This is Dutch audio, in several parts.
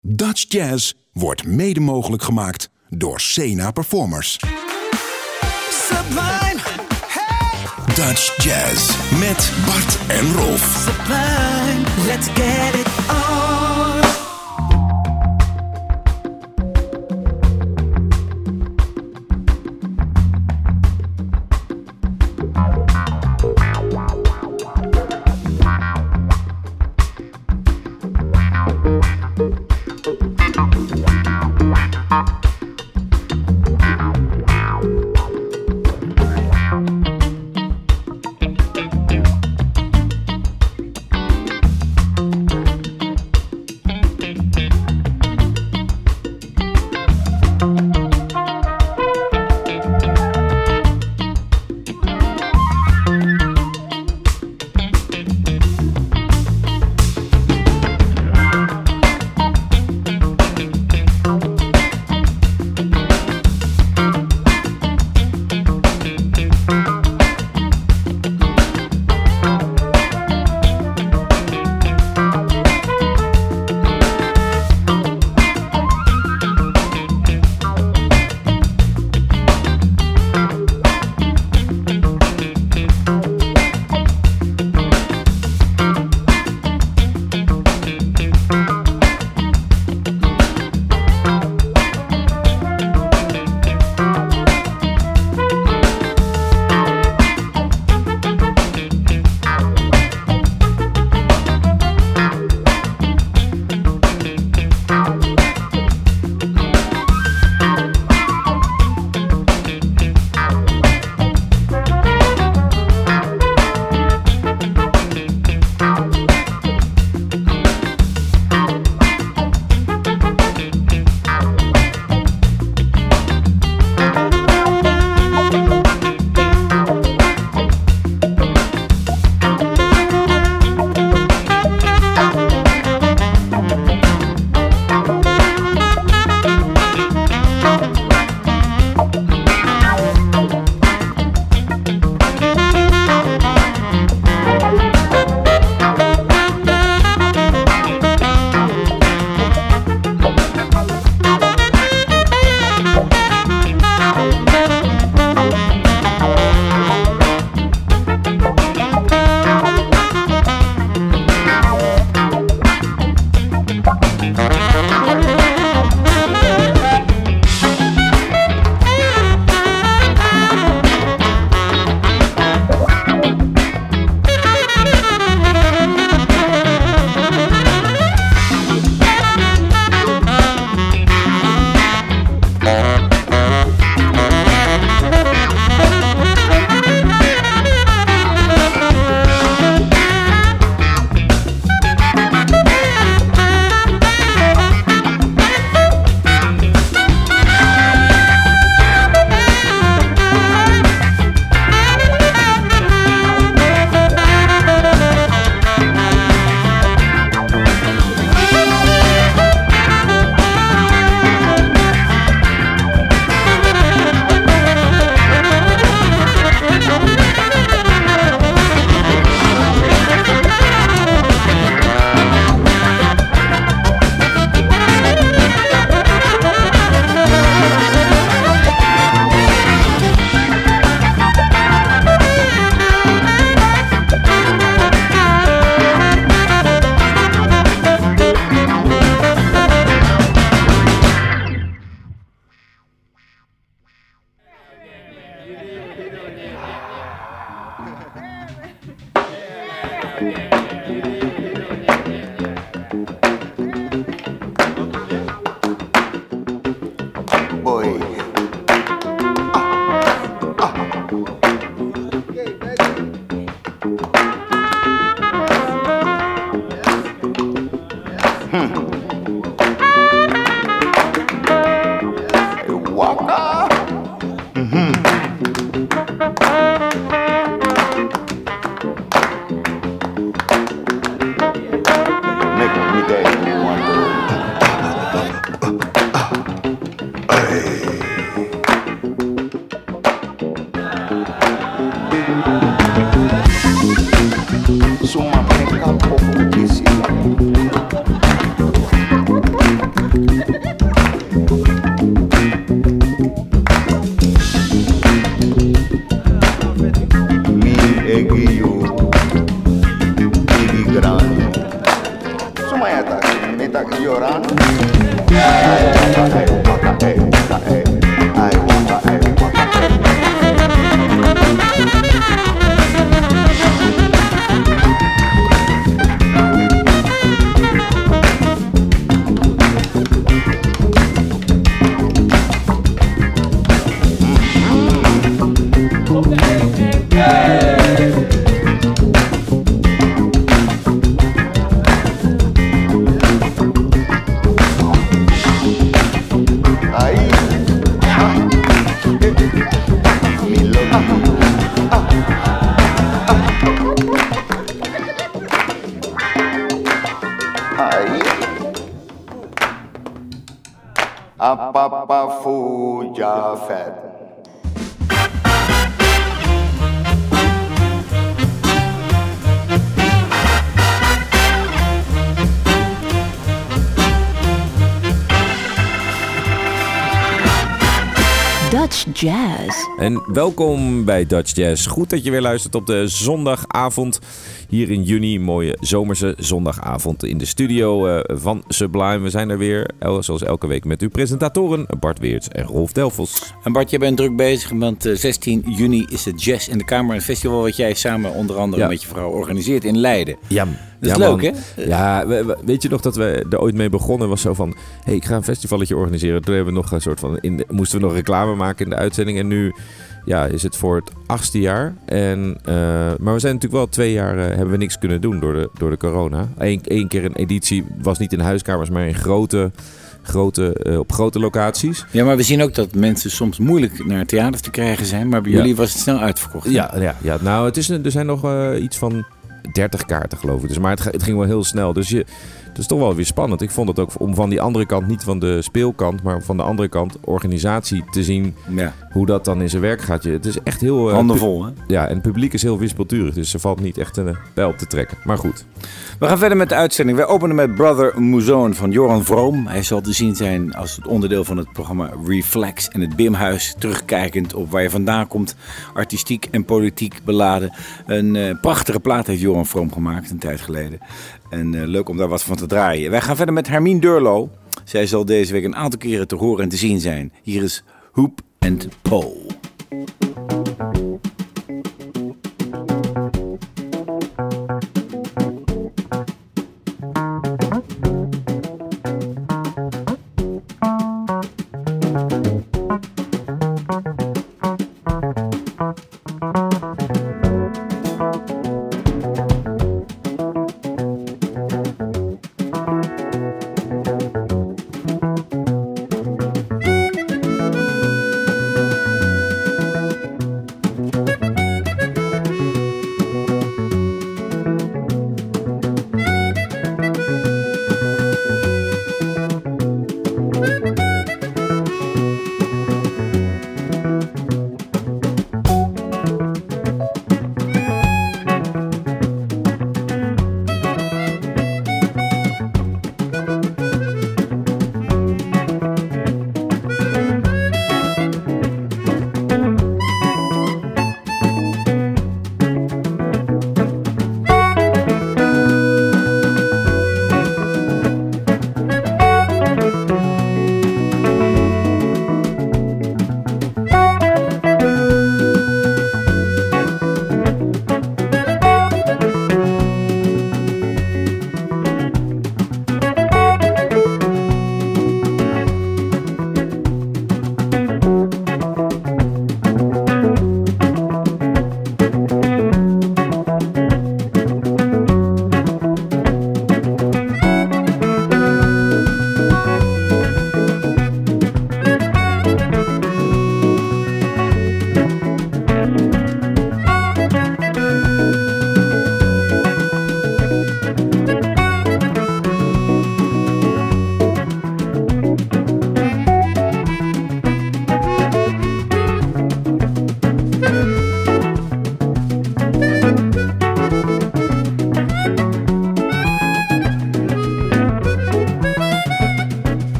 Dutch Jazz wordt mede mogelijk gemaakt door Sena Performers. Sublime, hey, Dutch Jazz met Bart en Rolf. sublime, let's get it on. Walker. Jazz. En welkom bij Dutch Jazz. Goed dat je weer luistert op de zondagavond hier in juni. Mooie zomerse zondagavond in de studio eh, van Sublime. We zijn er weer, zoals elke week, met uw presentatoren Bart Weerts en Rolf Delfels. En Bart, jij bent druk bezig, want eh, 16 juni is het Jazz in de Kamer. Een festival wat jij samen onder andere Ja. met je vrouw organiseert in Leiden. Ja, Dat is ja, leuk, hè? Ja, we- we- weet je nog dat we er ooit mee begonnen? Was zo van, hey, ik ga een festivalletje organiseren. Toen hebben we nog een soort van, in de- moesten we nog reclame maken in de uitzending. En nu ja, is het voor het achtste jaar. En, eh, maar we zijn natuurlijk wel twee jaar, eh, hebben we niks kunnen doen door de, door de corona. Eén één keer een editie, was niet in huiskamers, maar in grote, grote, eh, op grote locaties. Ja, maar we zien ook dat mensen soms moeilijk naar theaters te krijgen zijn. Maar bij Ja. jullie was het snel uitverkocht. Ja, ja, ja. nou, het is, er zijn nog iets van 30 kaarten, geloof ik. Dus, maar het, het ging wel heel snel. Dus je, het is toch wel weer spannend. Ik vond het ook om van die andere kant, niet van de speelkant, maar van de andere kant, organisatie te zien Ja, hoe dat dan in zijn werk gaat. Je, het is echt heel. eh, handen pu- vol, hè? Ja, en het publiek is heel wispelturig. Dus er valt niet echt een eh, pijl te trekken. Maar goed. We gaan verder met de uitzending. Wij openen met Brother Mouzon van Joran Vroom. Hij zal te zien zijn als het onderdeel van het programma Reflex en het Bimhuis. Terugkijkend op waar je vandaan komt. Artistiek en politiek beladen. Een eh, prachtige plaat heeft Joran Vroom gemaakt een tijd geleden. En eh, leuk om daar wat van te draaien. Wij gaan verder met Hermine Durlo. Zij zal deze week een aantal keren te horen en te zien zijn. Hier is Hoop and Pole.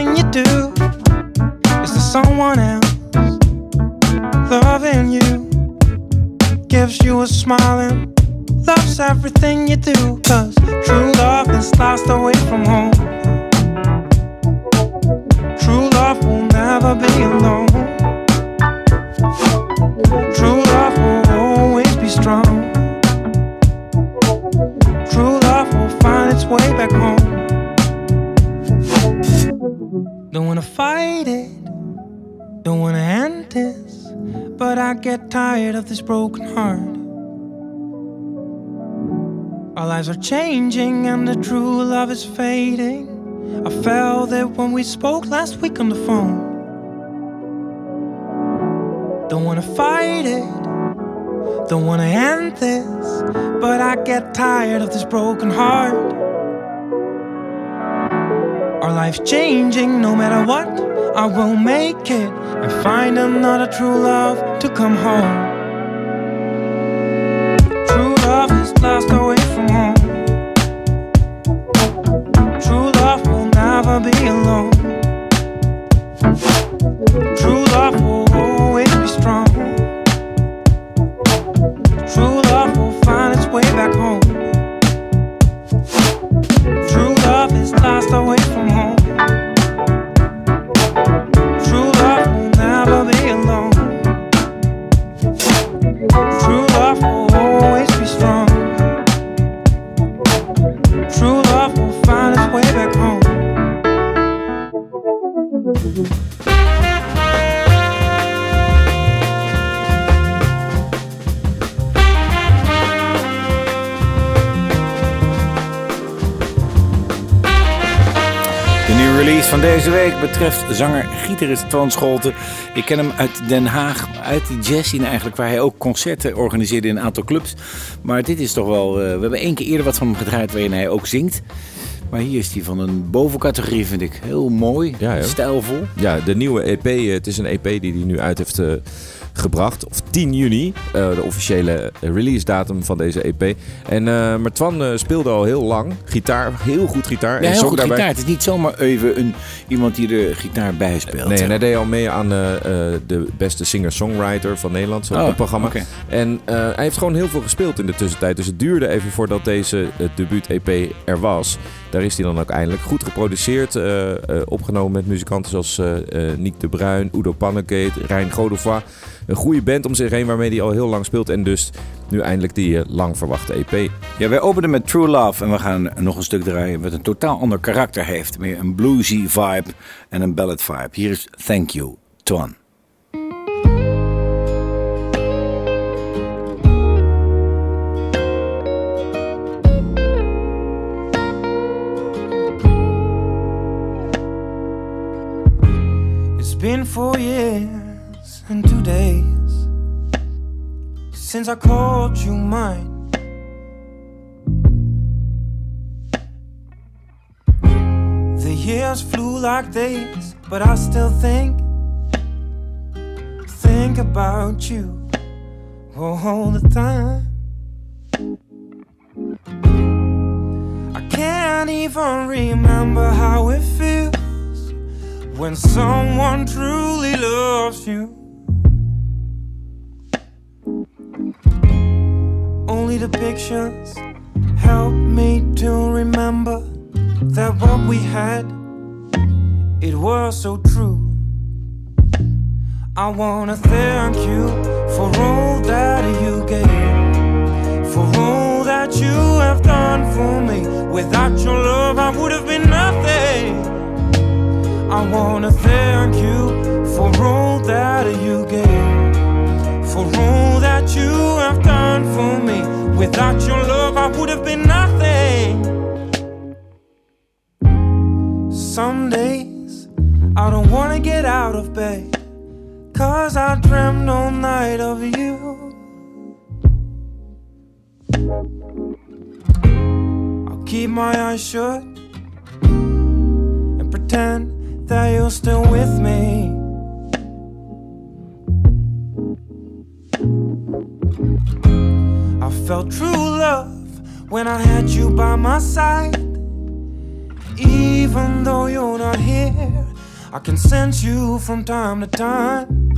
Everything you do. Is there someone else loving you? Gives you a smile and loves everything you do. Cause true love is lost away from home. True love will never be alone. True love will always be strong. True love will find its way back home. Fight it, don't wanna end this, but I get tired of this broken heart. Our lives are changing and the true love is fading. I felt it when we spoke last week on the phone. Don't wanna fight it, don't wanna end this, but I get tired of this broken heart. Our life's changing no matter what, I will make it and find another true love to come home. Van deze week betreft zanger-gitarist Twan Scholten. Ik ken hem uit Den Haag, uit die jazzscene eigenlijk, waar hij ook concerten organiseerde in een aantal clubs. Maar dit is toch wel... eh, we hebben één keer eerder wat van hem gedraaid waarin hij ook zingt. Maar hier is hij van een bovencategorie, vind ik. Heel mooi, Ja, stijlvol. Ja, de nieuwe EP. eh, Het is een EP die hij nu uit heeft eh, gebracht. Of 10 juni, eh, de officiële release datum van deze EP. En, eh maar Twan eh, speelde al heel lang gitaar. Heel goed gitaar. Ja, en heel goed daarbij- gitaar. Het is niet zomaar even een, iemand die de gitaar bijspeelt. Nee, en hij deed al mee aan de beste singer-songwriter van Nederland, zo'n Oh, programma. En hij heeft gewoon heel veel gespeeld in de tussentijd. Dus het duurde even voordat deze debuut-EP er was. Daar is hij dan ook eindelijk goed geproduceerd. opgenomen met muzikanten zoals eh, Nick de Bruin, Udo Pannekate, Rijn Godefroy. Een goede band om zich heen waarmee hij al heel lang speelt. En dus nu eindelijk die eh, lang verwachte EP. Ja, wij openen met True Love en we gaan nog een stuk draaien wat een totaal ander karakter heeft. Meer een bluesy vibe en een ballad vibe. Hier is Thank You, Twan. It's been four years been two days since I called you mine. The years flew like days, but I still think, think about you all the time. I can't even remember how it feels when someone truly loves you. Only the pictures help me to remember that what we had, it was so true. I wanna thank you for all that you gave, for all that you have done for me. Without your love, I would have been nothing. I wanna thank you for all that you gave, for all that you have done for me. Without your love, I would have been nothing. Some days I don't wanna get out of bed. Cause I dreamed all night of you. I'll keep my eyes shut and pretend that you're still with me. I felt true love when I had you by my side. Even though you're not here, I can sense you from time to time.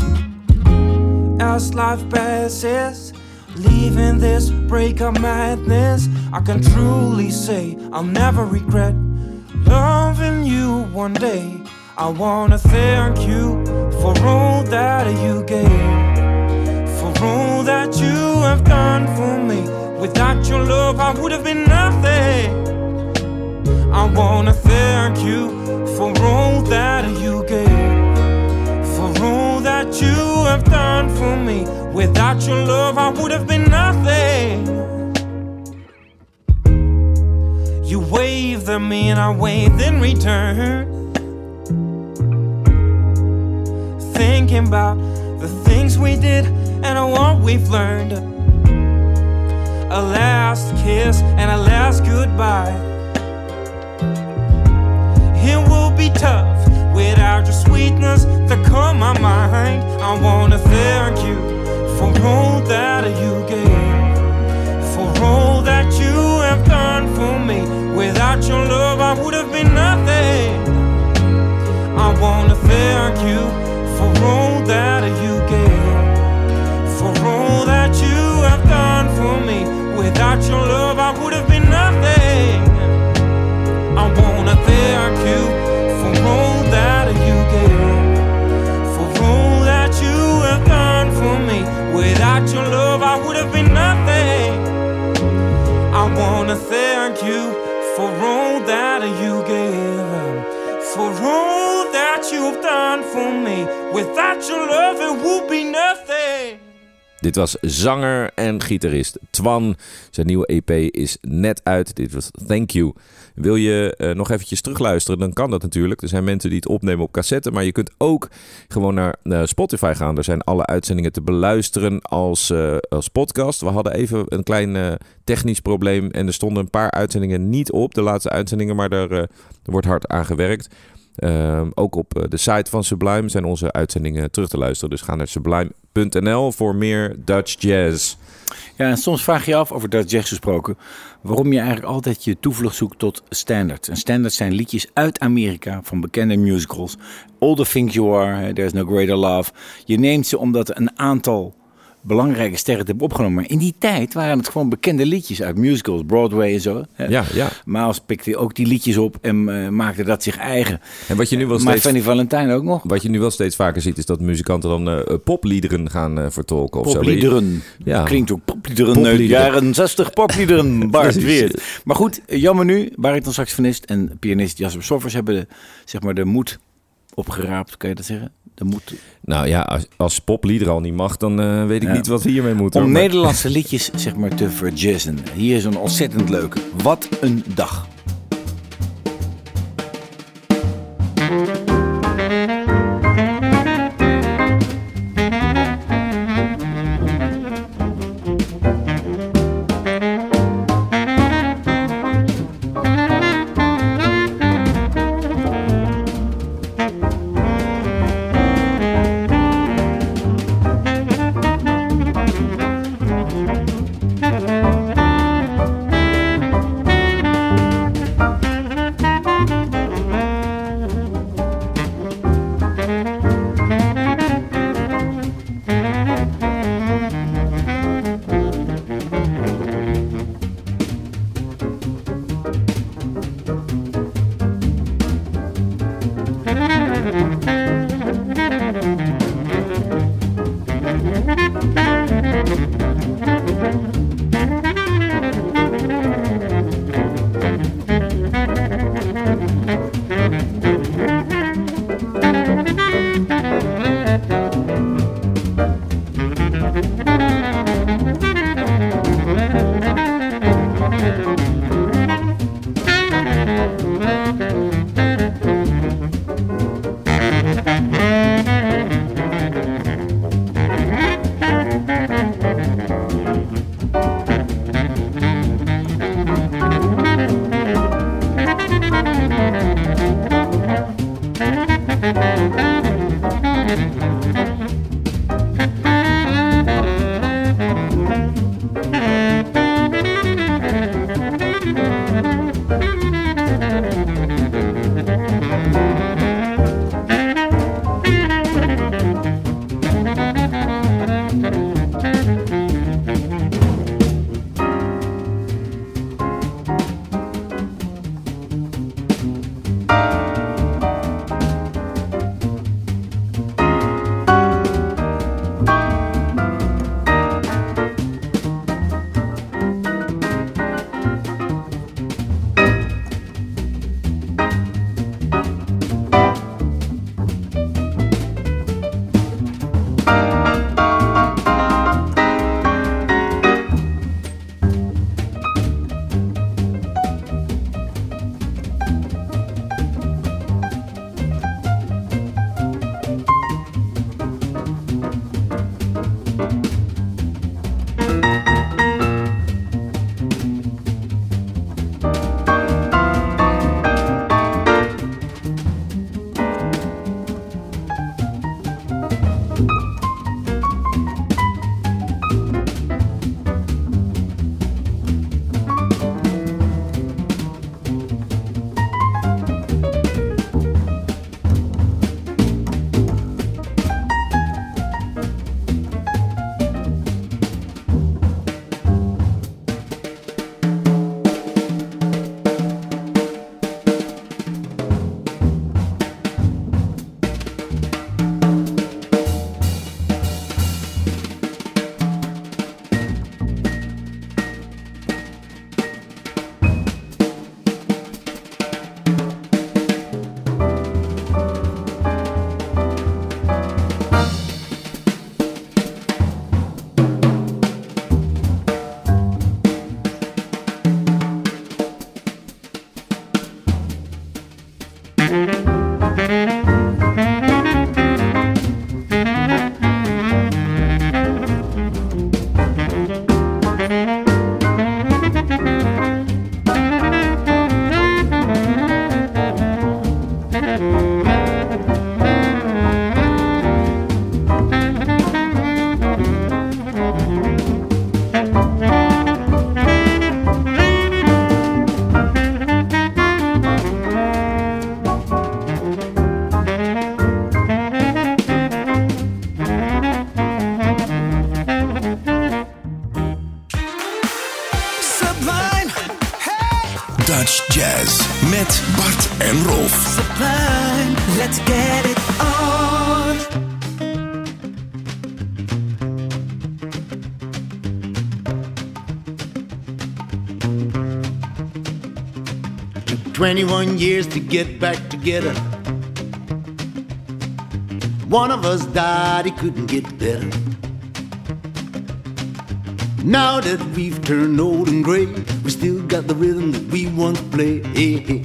As life passes, leaving this break of madness, I can truly say I'll never regret loving you one day. I wanna thank you for all that you gave, all that you have done for me. Without your love, I would have been nothing. I wanna thank you for all that you gave, for all that you have done for me. Without your love, I would have been nothing. You waved at me and I waved in return. Thinking about the things we did and what we've learned. A last kiss and a last goodbye. It will be tough without your sweetness to calm my mind. I wanna thank you for all that you gave, for all that you have done for me. Without your love, I would have been nothing. I wanna thank you for all that you gave, for all that you have done for me. Without your love, I would have been nothing. I wanna thank you for all that you gave, for all that you have done for me. Without your love, I would have been nothing. I wanna thank you for all that you gave, for all that you've done for me. Without your love, it would be nothing. Dit was zanger en gitarist Twan. Zijn nieuwe EP is net uit. Dit was Thank You. Wil je eh, nog eventjes terugluisteren, dan kan dat natuurlijk. Er zijn mensen die het opnemen op cassette. Maar je kunt ook gewoon naar Spotify gaan. Er zijn alle uitzendingen te beluisteren als, eh, als podcast. We hadden even een klein eh, technisch probleem. En er stonden een paar uitzendingen niet op. De laatste uitzendingen, maar daar, wordt hard aan gewerkt. Ehm, ook op eh, de site van Sublime zijn onze uitzendingen terug te luisteren. Dus ga naar sublime.nl voor meer Dutch Jazz. Ja, en soms vraag je af, over Dutch Jazz gesproken, waarom je eigenlijk altijd je toevlucht zoekt tot standards. En standards zijn liedjes uit Amerika van bekende musicals. All the Things You Are, There's No Greater Love. Je neemt ze omdat een aantal belangrijke sterren hebben opgenomen. Maar in die tijd waren het gewoon bekende liedjes uit musicals, Broadway en zo. Ja, ja. Miles pikte ook die liedjes op en eh, maakte dat zich eigen. En wat je nu wel Maar steeds... Fanny Valentijn ook nog. Wat je nu wel steeds vaker ziet, is dat muzikanten dan eh, popliederen gaan eh, vertolken. Of zo. Popliederen. Ja. Klinkt ook popliederen uit Popliederen. jaren 60 popliederen. Bart. Weert. Maar goed, jammer nu. Bariton-saxofonist en pianist Jasper Soffers hebben de, zeg maar, de moed opgeraapt. Kan je dat zeggen? De moed Nou ja, als, als poplieder al niet mag, dan eh, weet ik Ja. niet wat we hiermee moeten. om hoor. Maar- Nederlandse liedjes zeg maar, te verjazzen. Hier is een ontzettend leuke. Wat een dag. 21 years to get back together. One of us died, he couldn't get better. Now that we've turned old and gray, we still got the rhythm that we once played. Hey, hey,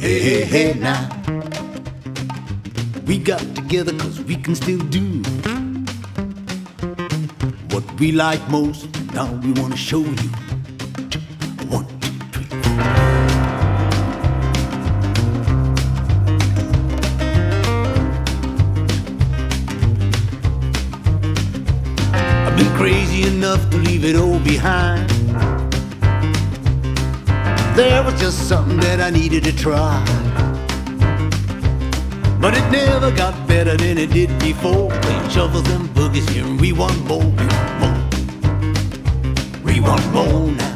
hey, hey, hey now. We got together cause we can still do what we like most. Now we wanna show you. Leave it all behind. There was just something that I needed to try. But it never got better than it did before. Playing shuffles and boogies here, and we want more, we want more. We want more now.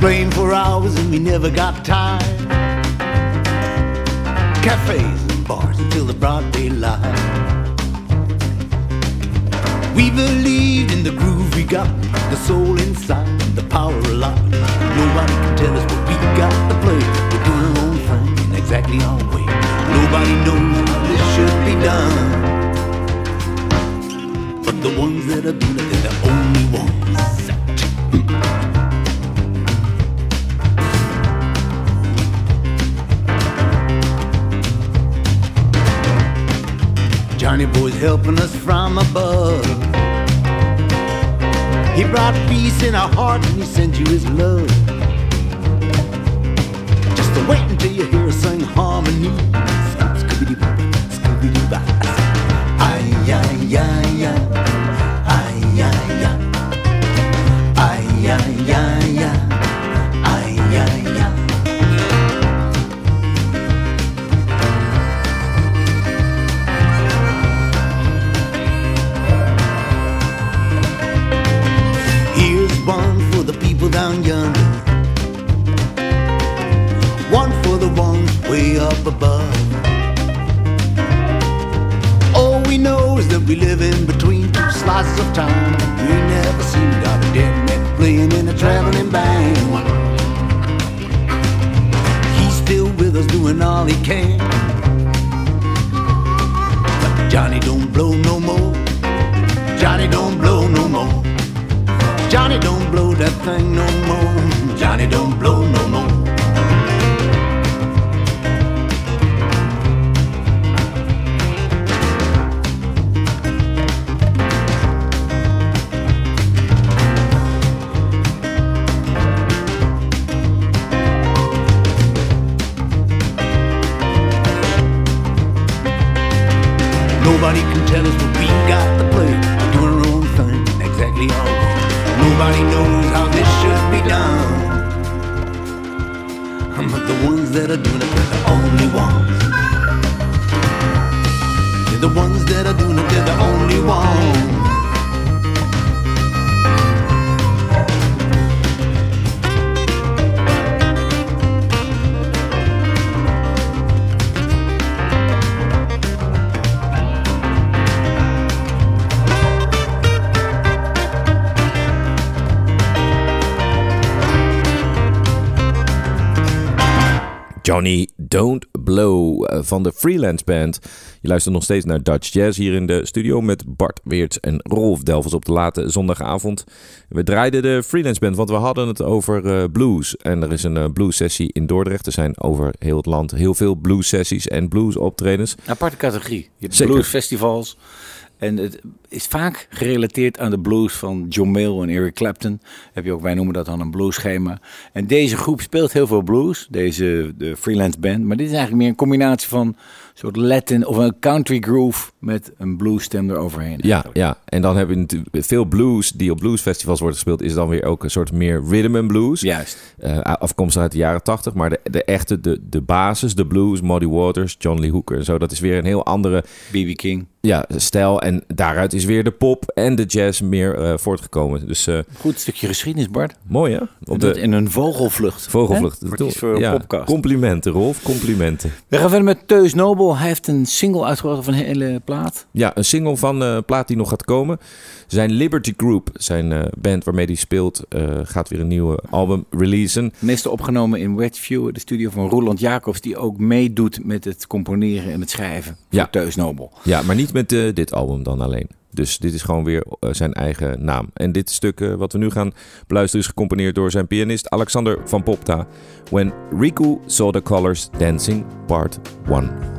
Playing for hours and we never got tired. Cafes and bars until the broad daylight. We believed in the groove we got, the soul inside, the power alive. Nobody can tell us what we got to play. We're doing our own thing in exactly our way. Nobody knows how this should be done. But the ones that are doing it, they're the only helping us from above. He brought peace in our heart and he sent you his love. Just to wait until you hear us sing harmony. Scooby-Doo, Scooby-Doo, ay, ay, ay, ay, down yonder. One for the ones way up above. All we know is that we live in between two slices of time. We never seem to got a dead man playing in a traveling band. He's still with us doing all he can. But Johnny don't blow no more. Johnny don't blow no more. Johnny don't blow that thing no more. Johnny don't blow no more. Johnny Don't Blow eh, van de Freelance Band. Je luistert nog steeds naar Dutch Jazz hier in de studio met Bart Weerts en Rolf Delvers op de late zondagavond. We draaiden de Freelance Band, want we hadden het over eh, blues. En er is een eh, blues sessie in Dordrecht. Er zijn over heel het land heel veel blues sessies en blues optredens. Aparte categorie. Je hebt Zeker. bluesfestivals. En het, is vaak gerelateerd aan de blues van John Mayall en Eric Clapton. Heb je ook, wij noemen dat dan een bluesschema. En deze groep speelt heel veel blues, deze de freelance band. Maar dit is eigenlijk meer een combinatie van een soort Latin of een country groove met een bluesstem eroverheen. Ja, ja, en dan heb je natuurlijk veel blues die op bluesfestivals wordt gespeeld, is dan weer ook een soort meer rhythm and blues. Juist. Uh, afkomstig uit de jaren tachtig, maar de, de echte, de, de basis, de blues, Muddy Waters, John Lee Hooker en zo, dat is weer een heel andere B.B. King. ja, stijl. En daaruit is weer de pop en de jazz meer eh, voortgekomen. Dus eh, Goed stukje geschiedenis, Bart. mooi hè? Op Dat de in een vogelvlucht. vogelvlucht. Wordt iets voor ja, podcast. complimenten Rolf, complimenten. We gaan verder met Teus Nobel. Hij heeft een single uitgebracht van een hele plaat. Ja, een single van een plaat die nog gaat komen. Zijn Liberty Group, zijn eh, band waarmee hij speelt, eh, gaat weer een nieuwe album releasen. Meestal opgenomen in Westview, de studio van Roland Jacobs, die ook meedoet met het componeren en het schrijven Ja. voor Teus Nobel. Ja, maar niet met eh, dit album dan alleen. Dus dit is gewoon weer zijn eigen naam. En dit stuk wat we nu gaan beluisteren is gecomponeerd door zijn pianist Alexander van Popta. When Riku Saw the Colors Dancing, Part 1.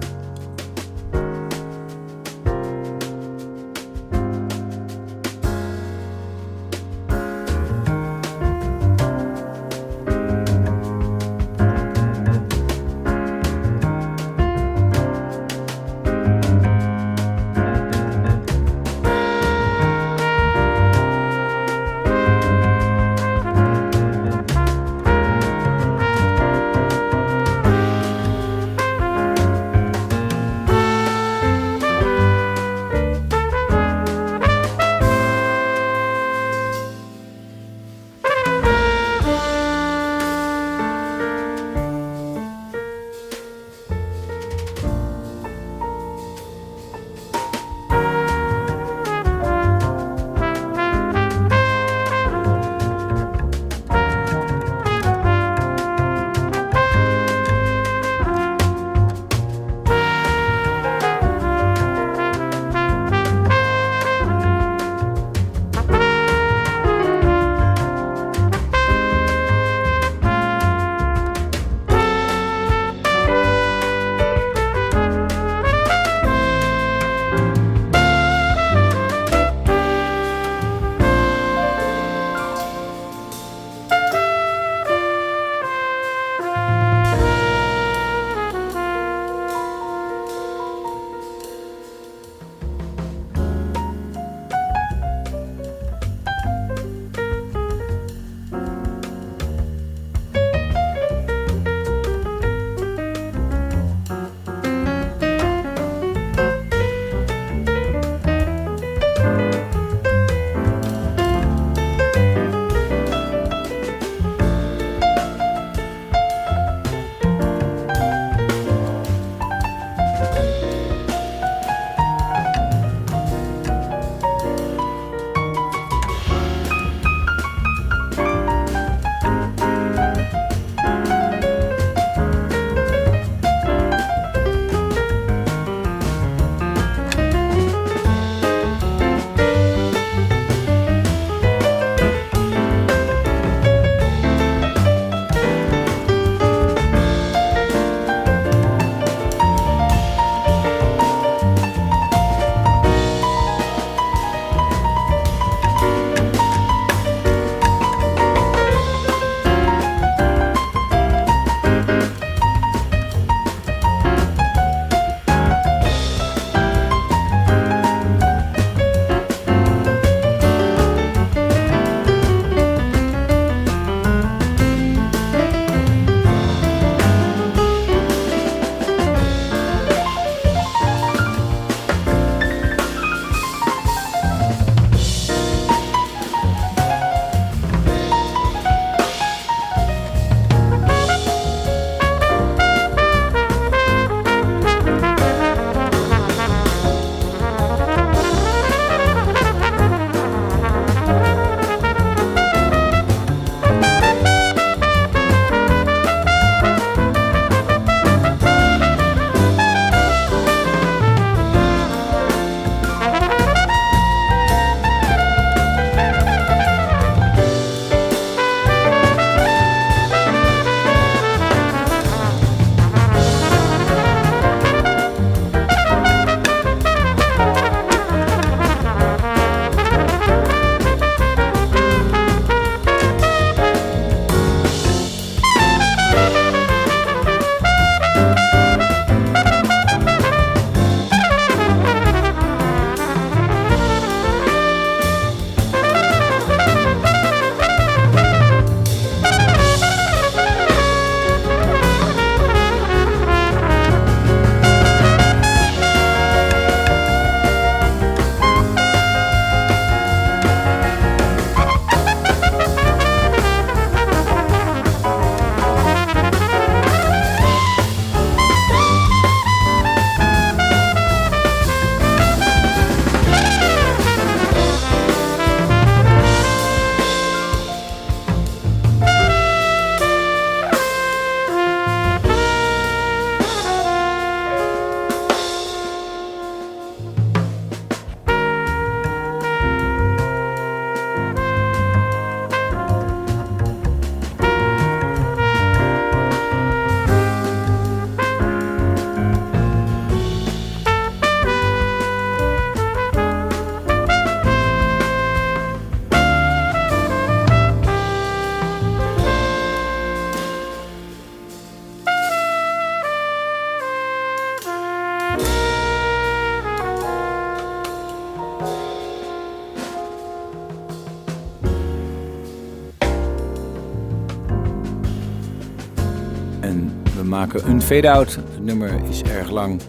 Maken een fade-out. Het nummer is erg lang.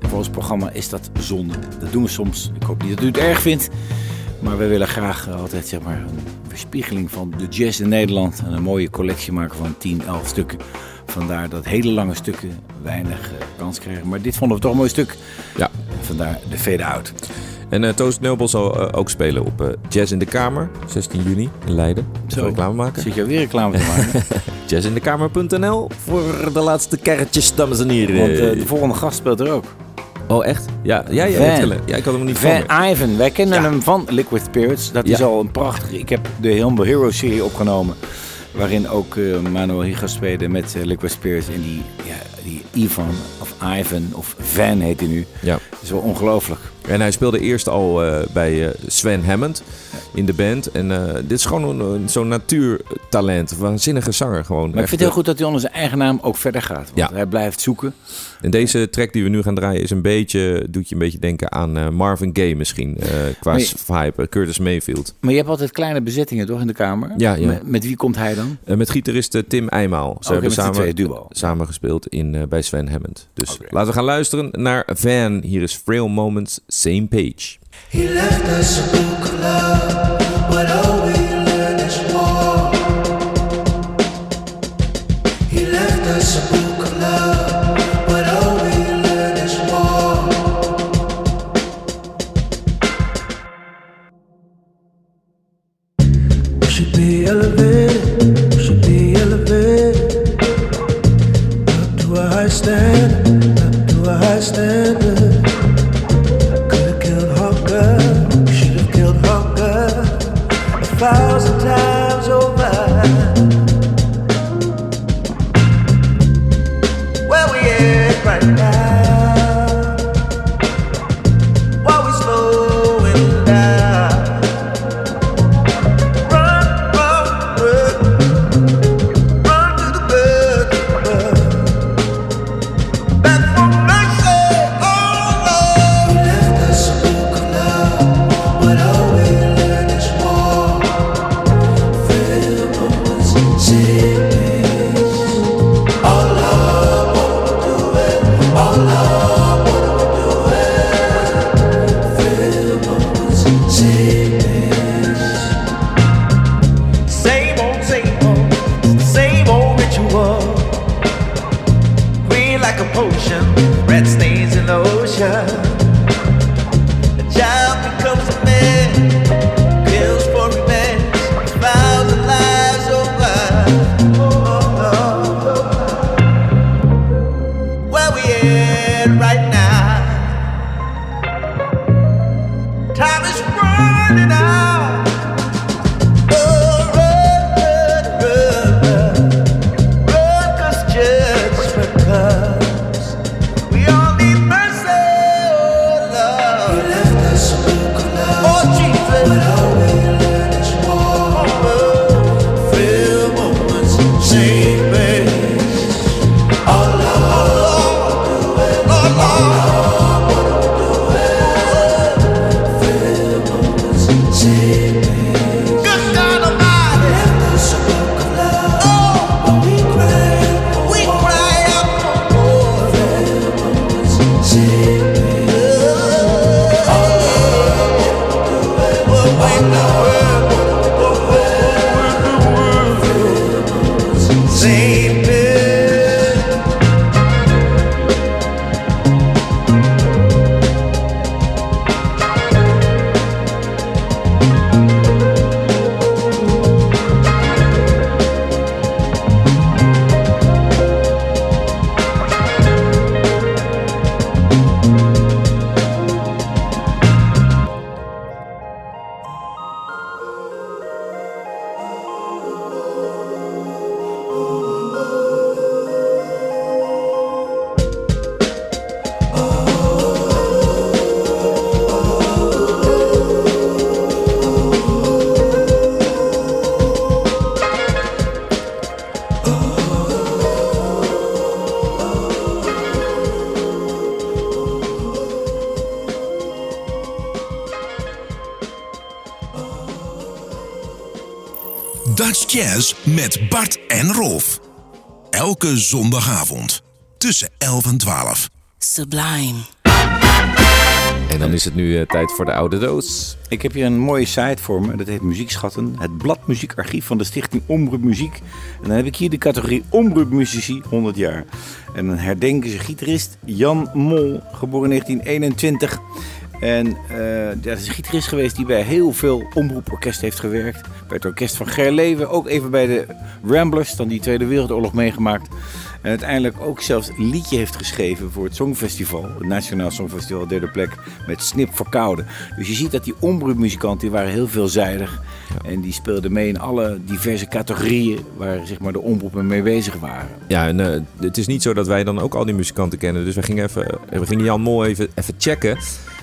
En voor ons programma is dat zonde. Dat doen we soms. Ik hoop niet dat u het erg vindt. Maar we willen graag eh, altijd zeg maar, een weerspiegeling van de jazz in Nederland. En een mooie collectie maken van 10, 11 stukken. Vandaar dat hele lange stukken weinig eh, kans krijgen. Maar dit vonden we toch een mooi stuk. Ja. Vandaar de fade-out. En eh Toast Noble zal eh, ook spelen op eh, Jazz in de Kamer, 16 juni in Leiden. Zo reclame maken. Zit je weer reclame te maken? Jazzindekamer.nl voor de laatste kerretjes, dames en heren. Want de volgende gast speelt er ook. Oh, echt? Ja, ja, ja, ja ik had hem niet Van van. Ivan, wij kennen Ja. hem van Liquid Spirits. Dat Ja. is al een prachtige. Ik heb de Humble Hero serie opgenomen. Waarin ook Manuel Higa speelde met eh, Liquid Spirits. En die, ja, die Ivan of Ivan of Van heet hij nu. Ja. Dat is wel ongelooflijk. En hij speelde eerst al eh, bij eh, Sven Hammond in de band. En eh, dit is gewoon een, zo'n natuurtalent. Waanzinnige zanger gewoon. Maar ik vind het heel goed dat hij onder zijn eigen naam ook verder gaat. Want Ja. hij blijft zoeken. En deze track die we nu gaan draaien is een beetje, doet je een beetje denken aan Marvin Gaye misschien. qua Maar je- vibe, eh, Curtis Mayfield. Maar je hebt altijd kleine bezettingen toch in de kamer? Ja, ja. Met, met wie komt hij dan? Met gitarist Tim Eijmaal. Ze Oké, hebben samen, duo. samen gespeeld in, bij Sven Hammond. Dus laten we gaan luisteren naar Van. Hier is Frail Moments, Same Page. right now. Dutch Jazz met Bart en Rolf. Elke zondagavond tussen 11 en 12. Sublime. En dan is het nu eh, tijd voor de oude doos. Ik heb hier een mooie site voor me. Dat heet Muziekschatten. Het blad muziekarchief van de stichting Omroep Muziek. En dan heb ik hier de categorie Omroep Muzici 100 jaar. En dan herdenken ze gitarist Jan Mol, geboren 1921. En eh dat is een gitarist geweest die bij heel veel omroeporkesten heeft gewerkt. Bij het orkest van Gerleven, ook even bij de Ramblers, dan die Tweede Wereldoorlog meegemaakt. En uiteindelijk ook zelfs een liedje heeft geschreven voor het Songfestival. Het Nationaal Songfestival, derde plek, met Snip voor Koude. Dus je ziet dat die omroepmuzikanten die waren heel veelzijdig. En die speelden mee in alle diverse categorieën waar zeg maar, de omroepen mee bezig waren. Ja, en eh, het is niet zo dat wij dan ook al die muzikanten kennen. Dus we gingen, even, we gingen Jan Mol even, even checken.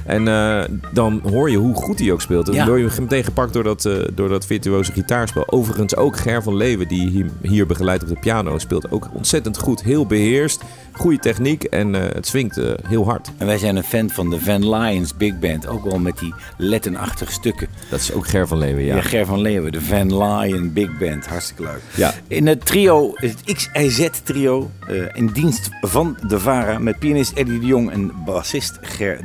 En eh, dan hoor je hoe goed hij ook speelt. En dan word je meteen gepakt door dat, eh, door dat virtuoze gitaarspel. Overigens ook Ger van Leeuwen, die hier, hier begeleidt op de piano, speelt ook ontzettend goed. Heel beheerst, goede techniek en eh, het swingt heel hard. En wij zijn een fan van de Van Lions Big Band. Ook wel met die lettenachtige stukken. Dat is ook Ger van Leeuwen, ja. Ja, Ger van Leeuwen, de Van Lion Big Band. Hartstikke leuk. Ja. In het trio, het XIZ trio, eh, in dienst van de VARA... met pianist Eddie de Jong en bassist Ger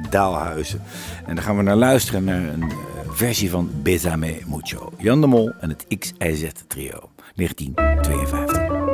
En daar gaan we naar luisteren, naar een eh, versie van Besame Mucho. Jan de Mol en het XIZ trio, 1952.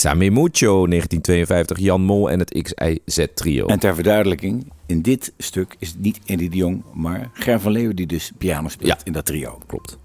Besame Mucho, 1952, Jan Mol en het XIZ trio. En ter verduidelijking, in dit stuk is het niet Eddie de Jong, maar Ger van Leeuwen die dus piano speelt Ja. in dat trio. Klopt.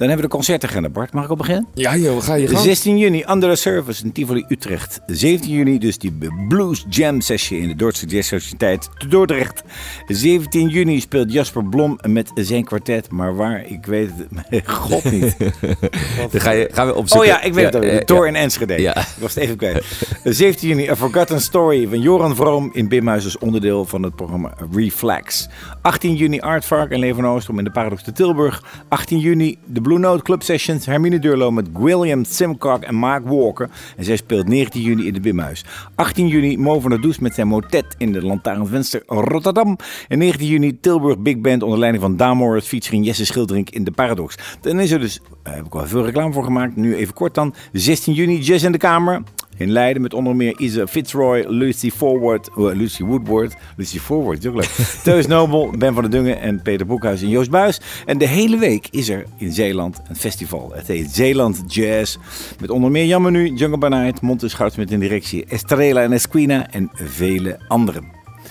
Dan hebben we de concertagenda. Bart, mag ik al beginnen? Ja joh, ga je 16 juni, Under the Service in Tivoli, Utrecht. 17 juni dus die Blues Jam Sessie in de Dordtse Jazz Sociëteit te Dordrecht. 17 juni speelt Jasper Blom met zijn kwartet. Maar waar, ik weet het god niet. Dan ga je, gaan we opzoeken. Oh ja, ik weet het ook. De Tor in Enschede. Ja. Ik was het even kwijt. 17 juni, A Forgotten Story van Joran Vroom in Bimhuis als onderdeel van het programma Reflex. 18 juni, Aardvark en Leven Oostrom in de Paradox te Tilburg. 18 juni, de Blue Note Club Sessions. Hermine Durlo met William Simcock en Mark Walker. En zij speelt 19 juni in de Bimhuis. 18 juni Mo van der Does met zijn motet in de Lantaarnvenster Rotterdam. En 19 juni Tilburg Big Band onder leiding van Daan Morris featuring Jesse Schildering in de Paradox. Dan is er dus, daar heb ik wel veel reclame voor gemaakt. Nu even kort dan. 16 juni Jazz in de Kamer. In Leiden met onder meer Isa Fitzroy, Lucy Forward, oh, Lucy Woodward, Lucy Forward, is ook leuk. Teus Nobel, Ben van der Dungen en Peter Boekhuis en Joost Buis. En de hele week is er in Zeeland een festival. Het heet Zeeland Jazz. Met onder meer Jan Menu, Jungle Banaert, Monte Schouts met in directie Estrella en Esquina en vele anderen.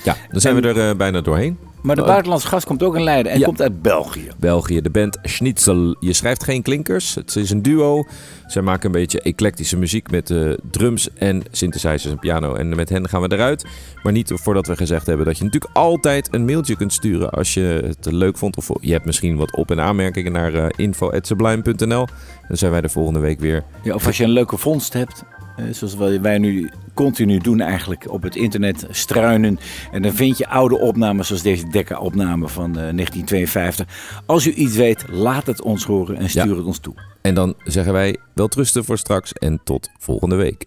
Ja, dan zijn we er eh, bijna doorheen. Maar de Oh, buitenlandse gast komt ook in Leiden en Ja. komt uit België. België, de band Schnitzel. Je schrijft geen klinkers. Het is een duo. Zij maken een beetje eclectische muziek met eh, drums en synthesizers en piano. En met hen gaan we eruit. Maar niet voordat we gezegd hebben dat je natuurlijk altijd een mailtje kunt sturen als je het leuk vond. Of je hebt misschien wat op- en aanmerkingen naar eh, info.sublime.nl. Dan zijn wij de volgende week weer. Ja, of als je een leuke vondst hebt, zoals wij nu continu doen eigenlijk, op het internet struinen. En dan vind je oude opnames zoals deze Decca-opname van eh, 1952. Als u iets weet, laat het ons horen en stuur Ja. het ons toe. En dan zeggen wij wel trusten voor straks en tot volgende week.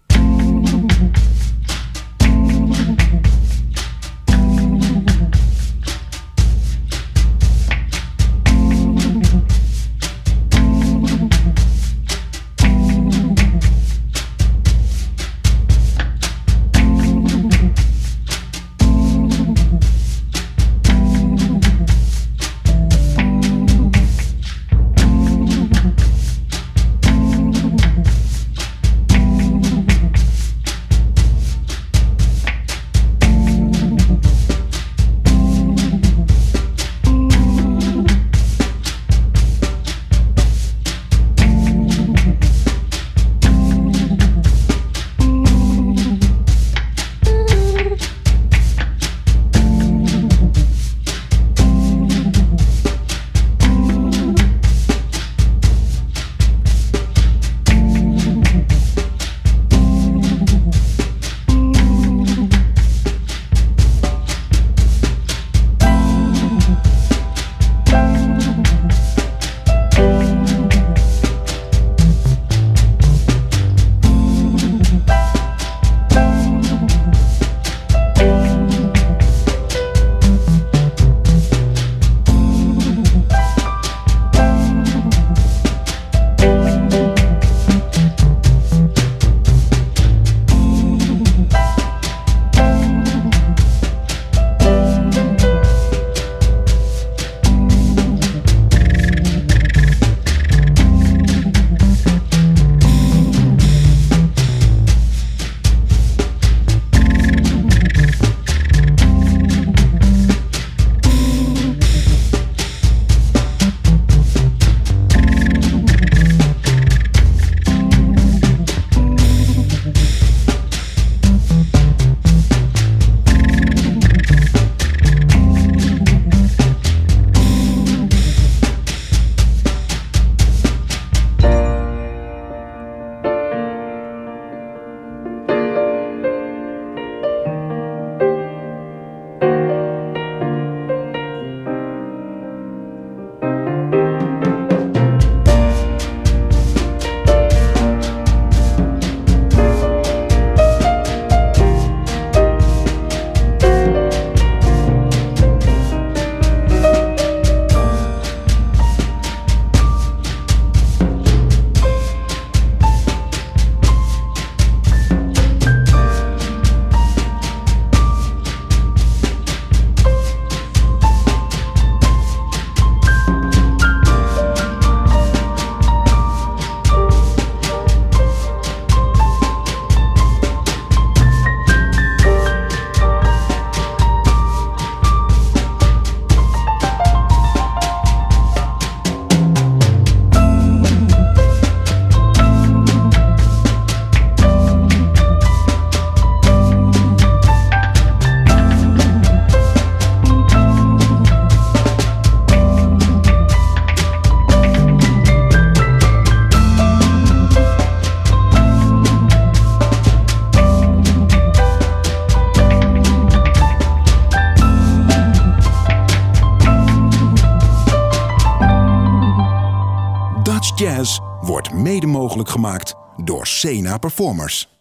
Door Sena Performers.